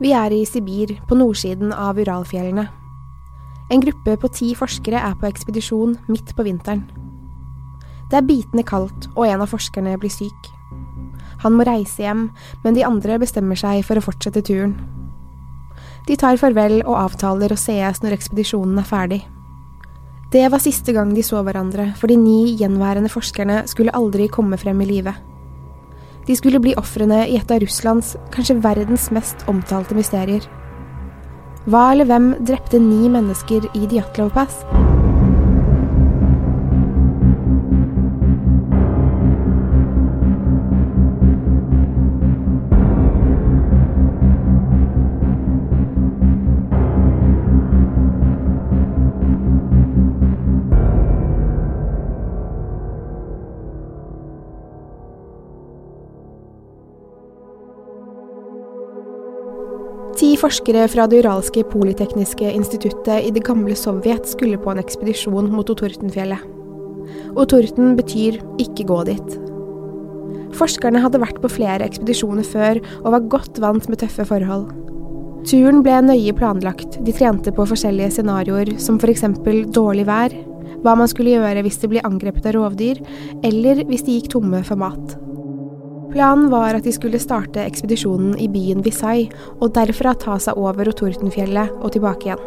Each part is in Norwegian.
Vi er i Sibir, på nordsiden av Uralfjellene. En gruppe på ti forskere er på ekspedisjon midt på vinteren. Det er bitende kaldt, og en av forskerne blir syk. Han må reise hjem, men de andre bestemmer seg for å fortsette turen. De tar farvel og avtaler å sees når ekspedisjonen er ferdig. Det var siste gang de så hverandre, for de ni gjenværende forskerne skulle aldri komme frem i live. De skulle bli ofrene i et av Russlands, kanskje verdens mest omtalte mysterier. Hva eller hvem drepte ni mennesker i Djatlov Pass? Forskere fra det uralske polytekniske instituttet i det gamle Sovjet skulle på en ekspedisjon mot Otortenfjellet. Otorten betyr 'ikke gå dit'. Forskerne hadde vært på flere ekspedisjoner før og var godt vant med tøffe forhold. Turen ble nøye planlagt, de trente på forskjellige scenarioer, som f.eks. dårlig vær, hva man skulle gjøre hvis de ble angrepet av rovdyr, eller hvis de gikk tomme for mat. Planen var at de skulle starte ekspedisjonen i byen Visay, og derfra ta seg over Otortenfjellet og tilbake igjen.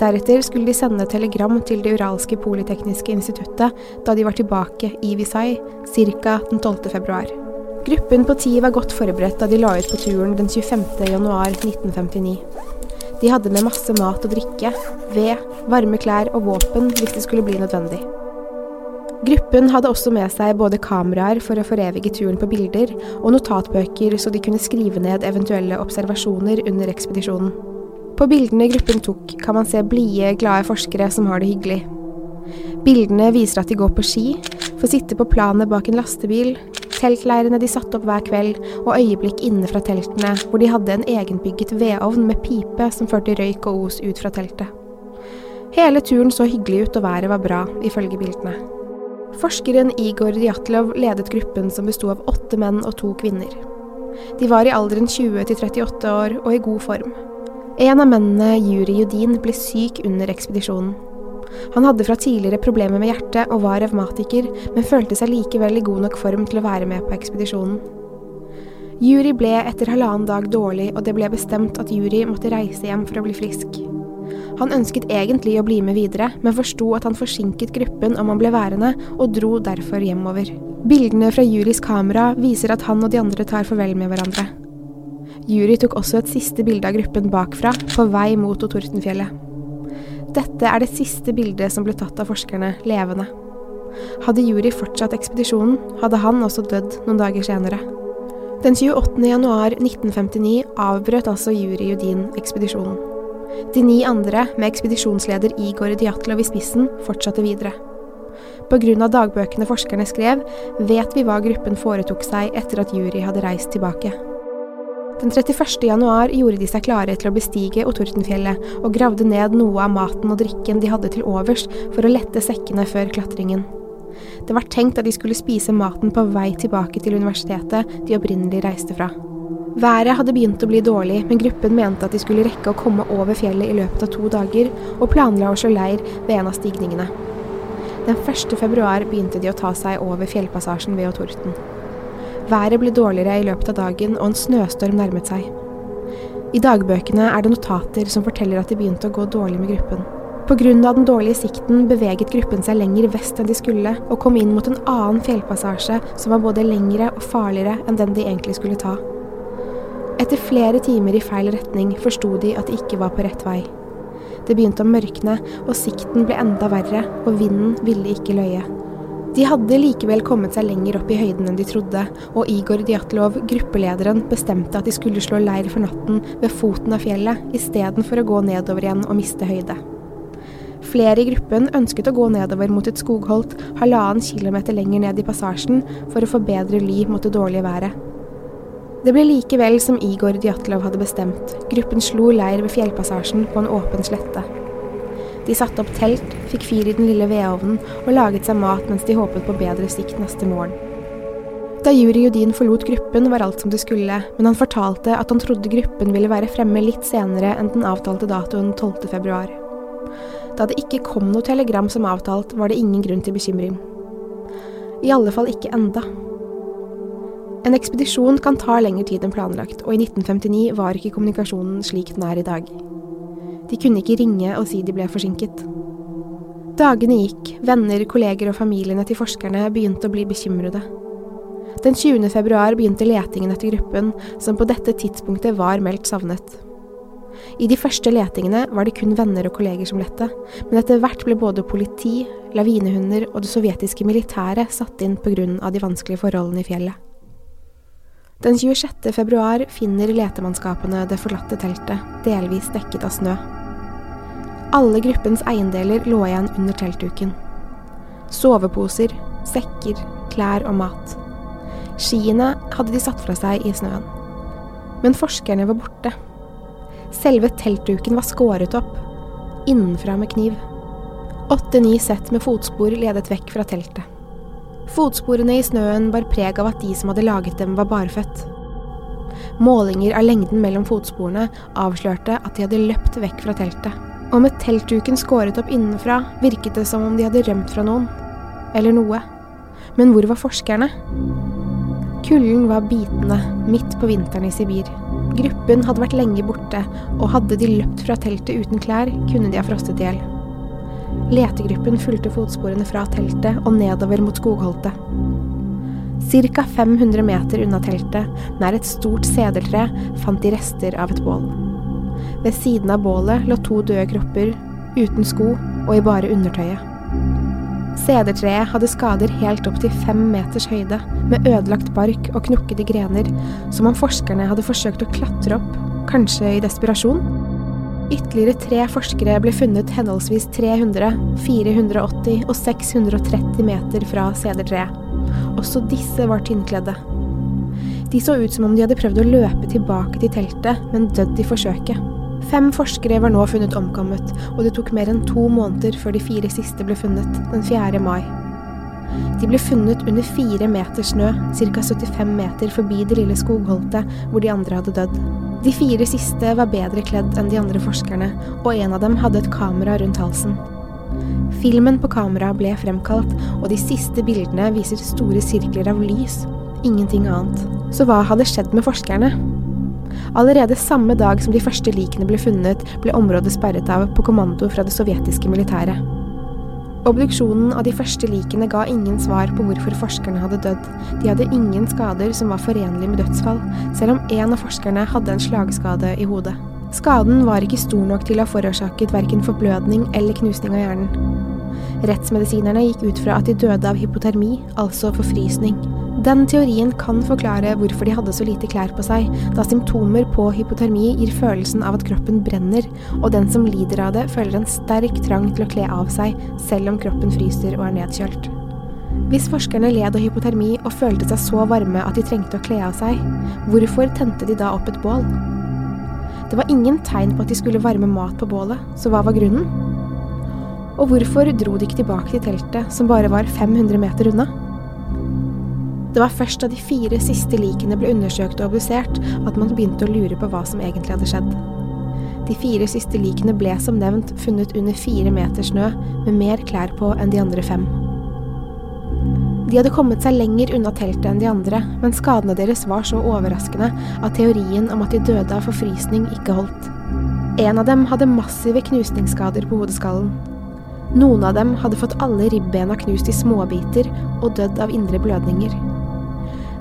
Deretter skulle de sende telegram til det uralske polytekniske instituttet da de var tilbake i Visay, ca. den 12. februar. Gruppen på ti var godt forberedt da de la ut på turen den 25. januar 1959. De hadde med masse mat og drikke, ved, varme klær og våpen hvis det skulle bli nødvendig. Gruppen hadde også med seg både kameraer for å forevige turen på bilder, og notatbøker så de kunne skrive ned eventuelle observasjoner under ekspedisjonen. På bildene gruppen tok, kan man se blide, glade forskere som har det hyggelig. Bildene viser at de går på ski, får sitte på planet bak en lastebil, teltleirene de satte opp hver kveld, og øyeblikk inne fra teltene, hvor de hadde en egenbygget vedovn med pipe som førte røyk og os ut fra teltet. Hele turen så hyggelig ut, og været var bra, ifølge bildene. Forskeren Igor Djatlov ledet gruppen som besto av åtte menn og to kvinner. De var i alderen 20 til 38 år og i god form. En av mennene, Juri Judin, ble syk under ekspedisjonen. Han hadde fra tidligere problemer med hjertet og var revmatiker, men følte seg likevel i god nok form til å være med på ekspedisjonen. Juri ble etter halvannen dag dårlig, og det ble bestemt at Juri måtte reise hjem for å bli frisk. Han ønsket egentlig å bli med videre, men forsto at han forsinket gruppen om han ble værende, og dro derfor hjemover. Bildene fra Juris kamera viser at han og de andre tar farvel med hverandre. Juri tok også et siste bilde av gruppen bakfra, på vei mot Otortenfjellet. Dette er det siste bildet som ble tatt av forskerne, levende. Hadde Juri fortsatt ekspedisjonen, hadde han også dødd noen dager senere. Den 28. januar 1959 avbrøt altså Juri Judin ekspedisjonen. De ni andre, med ekspedisjonsleder Igor Djatlov i spissen, fortsatte videre. Pga. dagbøkene forskerne skrev, vet vi hva gruppen foretok seg etter at jury hadde reist tilbake. Den 31. januar gjorde de seg klare til å bestige Otortenfjellet, og gravde ned noe av maten og drikken de hadde til overs for å lette sekkene før klatringen. Det var tenkt at de skulle spise maten på vei tilbake til universitetet de opprinnelig reiste fra. Været hadde begynt å bli dårlig, men gruppen mente at de skulle rekke å komme over fjellet i løpet av to dager, og planla å slå leir ved en av stigningene. Den 1. februar begynte de å ta seg over fjellpassasjen ved Otorten. Været ble dårligere i løpet av dagen, og en snøstorm nærmet seg. I dagbøkene er det notater som forteller at de begynte å gå dårlig med gruppen. Pga. den dårlige sikten beveget gruppen seg lenger vest enn de skulle, og kom inn mot en annen fjellpassasje som var både lengre og farligere enn den de egentlig skulle ta. Etter flere timer i feil retning forsto de at de ikke var på rett vei. Det begynte å mørkne, og sikten ble enda verre, og vinden ville ikke løye. De hadde likevel kommet seg lenger opp i høyden enn de trodde, og Igor Djatlov, gruppelederen, bestemte at de skulle slå leir for natten ved foten av fjellet, istedenfor å gå nedover igjen og miste høyde. Flere i gruppen ønsket å gå nedover mot et skogholt halvannen kilometer lenger ned i passasjen for å få bedre ly mot det dårlige været. Det ble likevel som Igor Djatlov hadde bestemt. Gruppen slo leir ved fjellpassasjen på en åpen slette. De satte opp telt, fikk fyr i den lille vedovnen og laget seg mat mens de håpet på bedre sikt neste morgen. Da Juri Judin forlot gruppen, var alt som det skulle, men han fortalte at han trodde gruppen ville være fremme litt senere enn den avtalte datoen 12. februar. Da det ikke kom noe telegram som avtalt, var det ingen grunn til bekymring. I alle fall ikke enda. En ekspedisjon kan ta lengre tid enn planlagt, og i 1959 var ikke kommunikasjonen slik den er i dag. De kunne ikke ringe og si de ble forsinket. Dagene gikk, venner, kolleger og familiene til forskerne begynte å bli bekymrede. Den 20. februar begynte letingen etter gruppen, som på dette tidspunktet var meldt savnet. I de første letingene var det kun venner og kolleger som lette, men etter hvert ble både politi, lavinehunder og det sovjetiske militæret satt inn pga. de vanskelige forholdene i fjellet. Den 26. februar finner letemannskapene det forlatte teltet, delvis dekket av snø. Alle gruppens eiendeler lå igjen under teltduken. Soveposer, sekker, klær og mat. Skiene hadde de satt fra seg i snøen. Men forskerne var borte. Selve teltduken var skåret opp, innenfra med kniv. Åtte-ni sett med fotspor ledet vekk fra teltet. Fotsporene i snøen bar preg av at de som hadde laget dem, var barføtt. Målinger av lengden mellom fotsporene avslørte at de hadde løpt vekk fra teltet. Og med teltduken skåret opp innenfra virket det som om de hadde rømt fra noen. Eller noe. Men hvor var forskerne? Kulden var bitende midt på vinteren i Sibir. Gruppen hadde vært lenge borte, og hadde de løpt fra teltet uten klær, kunne de ha frostet i hjel. Letegruppen fulgte fotsporene fra teltet og nedover mot skogholtet. Ca. 500 meter unna teltet, nær et stort sedeltre, fant de rester av et bål. Ved siden av bålet lå to døde kropper, uten sko og i bare undertøyet. Sedertreet hadde skader helt opp til fem meters høyde, med ødelagt bark og knukkede grener, som om forskerne hadde forsøkt å klatre opp, kanskje i desperasjon. Ytterligere tre forskere ble funnet henholdsvis 300, 480 og 630 meter fra sedertreet. Også disse var tynnkledde. De så ut som om de hadde prøvd å løpe tilbake til teltet, men dødd i forsøket. Fem forskere var nå funnet omkommet, og det tok mer enn to måneder før de fire siste ble funnet, den 4. mai. De ble funnet under fire meter snø, ca. 75 meter forbi det lille skogholtet hvor de andre hadde dødd. De fire siste var bedre kledd enn de andre forskerne, og en av dem hadde et kamera rundt halsen. Filmen på kamera ble fremkalt, og de siste bildene viser store sirkler av lys. Ingenting annet. Så hva hadde skjedd med forskerne? Allerede samme dag som de første likene ble funnet, ble området sperret av på kommando fra det sovjetiske militæret. Obduksjonen av de første likene ga ingen svar på hvorfor forskerne hadde dødd. De hadde ingen skader som var forenlige med dødsfall, selv om én av forskerne hadde en slagskade i hodet. Skaden var ikke stor nok til å ha forårsaket verken forblødning eller knusning av hjernen. Rettsmedisinerne gikk ut fra at de døde av hypotermi, altså forfrysning. Den teorien kan forklare hvorfor de hadde så lite klær på seg, da symptomer på hypotermi gir følelsen av at kroppen brenner, og den som lider av det, føler en sterk trang til å kle av seg, selv om kroppen fryser og er nedkjølt. Hvis forskerne led av hypotermi og følte seg så varme at de trengte å kle av seg, hvorfor tente de da opp et bål? Det var ingen tegn på at de skulle varme mat på bålet, så hva var grunnen? Og hvorfor dro de ikke tilbake til teltet, som bare var 500 meter unna? Det var først da de fire siste likene ble undersøkt og obdusert, at man begynte å lure på hva som egentlig hadde skjedd. De fire siste likene ble som nevnt funnet under fire meter snø, med mer klær på enn de andre fem. De hadde kommet seg lenger unna teltet enn de andre, men skadene deres var så overraskende at teorien om at de døde av forfrysning ikke holdt. En av dem hadde massive knusningsskader på hodeskallen. Noen av dem hadde fått alle ribbena knust i småbiter og dødd av indre blødninger.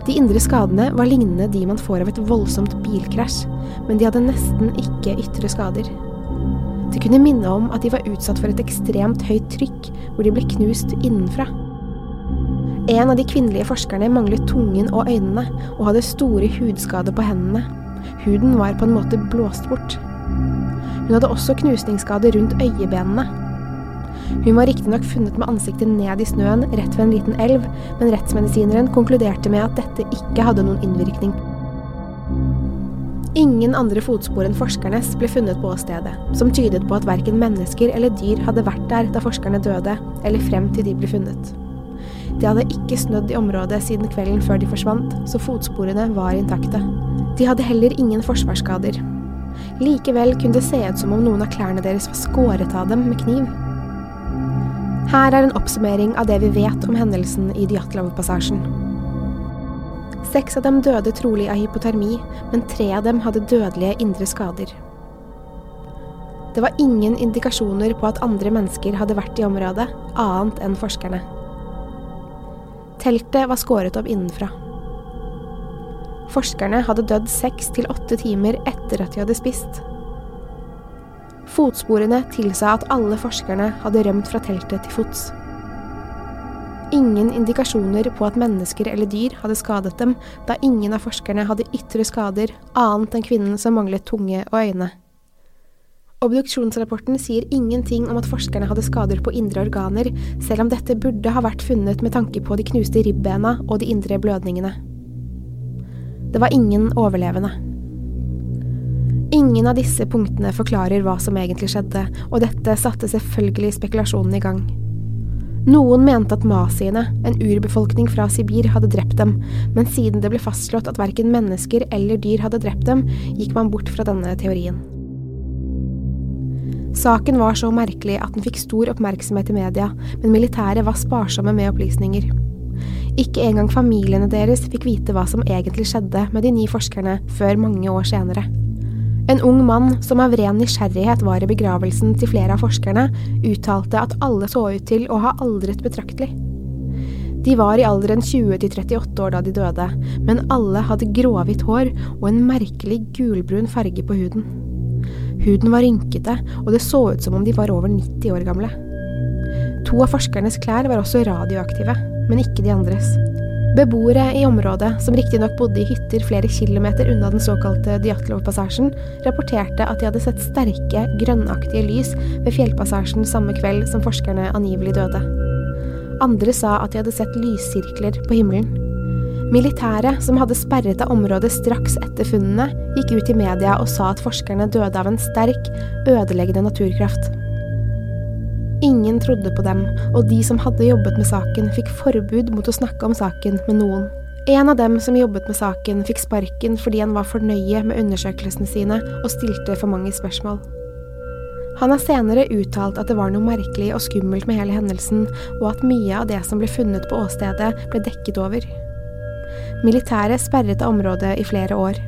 De indre skadene var lignende de man får av et voldsomt bilkrasj, men de hadde nesten ikke ytre skader. Det kunne minne om at de var utsatt for et ekstremt høyt trykk, hvor de ble knust innenfra. En av de kvinnelige forskerne manglet tungen og øynene, og hadde store hudskader på hendene. Huden var på en måte blåst bort. Hun hadde også knusningsskader rundt øyebenene, hun var riktignok funnet med ansiktet ned i snøen rett ved en liten elv, men rettsmedisineren konkluderte med at dette ikke hadde noen innvirkning. Ingen andre fotspor enn forskernes ble funnet på åstedet, som tydet på at verken mennesker eller dyr hadde vært der da forskerne døde, eller frem til de ble funnet. Det hadde ikke snødd i området siden kvelden før de forsvant, så fotsporene var intakte. De hadde heller ingen forsvarsskader. Likevel kunne det se ut som om noen av klærne deres var skåret av dem med kniv. Her er en oppsummering av det vi vet om hendelsen i Dyatlov-passasjen. Seks av dem døde trolig av hypotermi, men tre av dem hadde dødelige indre skader. Det var ingen indikasjoner på at andre mennesker hadde vært i området, annet enn forskerne. Teltet var skåret opp innenfra. Forskerne hadde dødd seks til åtte timer etter at de hadde spist. Fotsporene tilsa at alle forskerne hadde rømt fra teltet til fots. Ingen indikasjoner på at mennesker eller dyr hadde skadet dem, da ingen av forskerne hadde ytre skader annet enn kvinnen som manglet tunge og øyne. Obduksjonsrapporten sier ingenting om at forskerne hadde skader på indre organer, selv om dette burde ha vært funnet med tanke på de knuste ribbena og de indre blødningene. Det var ingen overlevende. Ingen av disse punktene forklarer hva som egentlig skjedde, og dette satte selvfølgelig spekulasjonen i gang. Noen mente at masiene, en urbefolkning fra Sibir, hadde drept dem, men siden det ble fastslått at verken mennesker eller dyr hadde drept dem, gikk man bort fra denne teorien. Saken var så merkelig at den fikk stor oppmerksomhet i media, men militæret var sparsomme med opplysninger. Ikke engang familiene deres fikk vite hva som egentlig skjedde med de ni forskerne før mange år senere. En ung mann som av ren nysgjerrighet var i begravelsen til flere av forskerne, uttalte at alle så ut til å ha aldret betraktelig. De var i alderen 20 til 38 år da de døde, men alle hadde gråhvitt hår og en merkelig gulbrun farge på huden. Huden var rynkete, og det så ut som om de var over 90 år gamle. To av forskernes klær var også radioaktive, men ikke de andres. Beboere i området, som riktignok bodde i hytter flere kilometer unna den såkalte Dyatlov-passasjen, rapporterte at de hadde sett sterke, grønnaktige lys ved fjellpassasjen samme kveld som forskerne angivelig døde. Andre sa at de hadde sett lyssirkler på himmelen. Militæret, som hadde sperret av området straks etter funnene, gikk ut i media og sa at forskerne døde av en sterk, ødeleggende naturkraft. Ingen trodde på dem, og de som hadde jobbet med saken, fikk forbud mot å snakke om saken med noen. En av dem som jobbet med saken, fikk sparken fordi han var for nøye med undersøkelsene sine og stilte for mange spørsmål. Han har senere uttalt at det var noe merkelig og skummelt med hele hendelsen, og at mye av det som ble funnet på åstedet, ble dekket over. Militæret sperret av området i flere år.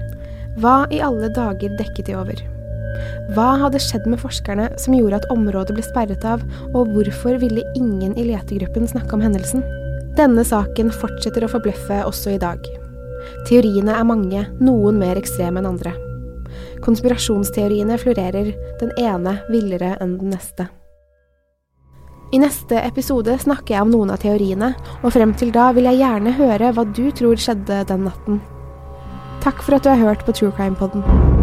Hva i alle dager dekket de over? Hva hadde skjedd med forskerne som gjorde at området ble sperret av, og hvorfor ville ingen i letegruppen snakke om hendelsen? Denne saken fortsetter å forbløffe også i dag. Teoriene er mange, noen mer ekstreme enn andre. Konspirasjonsteoriene florerer, den ene villere enn den neste. I neste episode snakker jeg om noen av teoriene, og frem til da vil jeg gjerne høre hva du tror skjedde den natten. Takk for at du har hørt på True Crime Poden.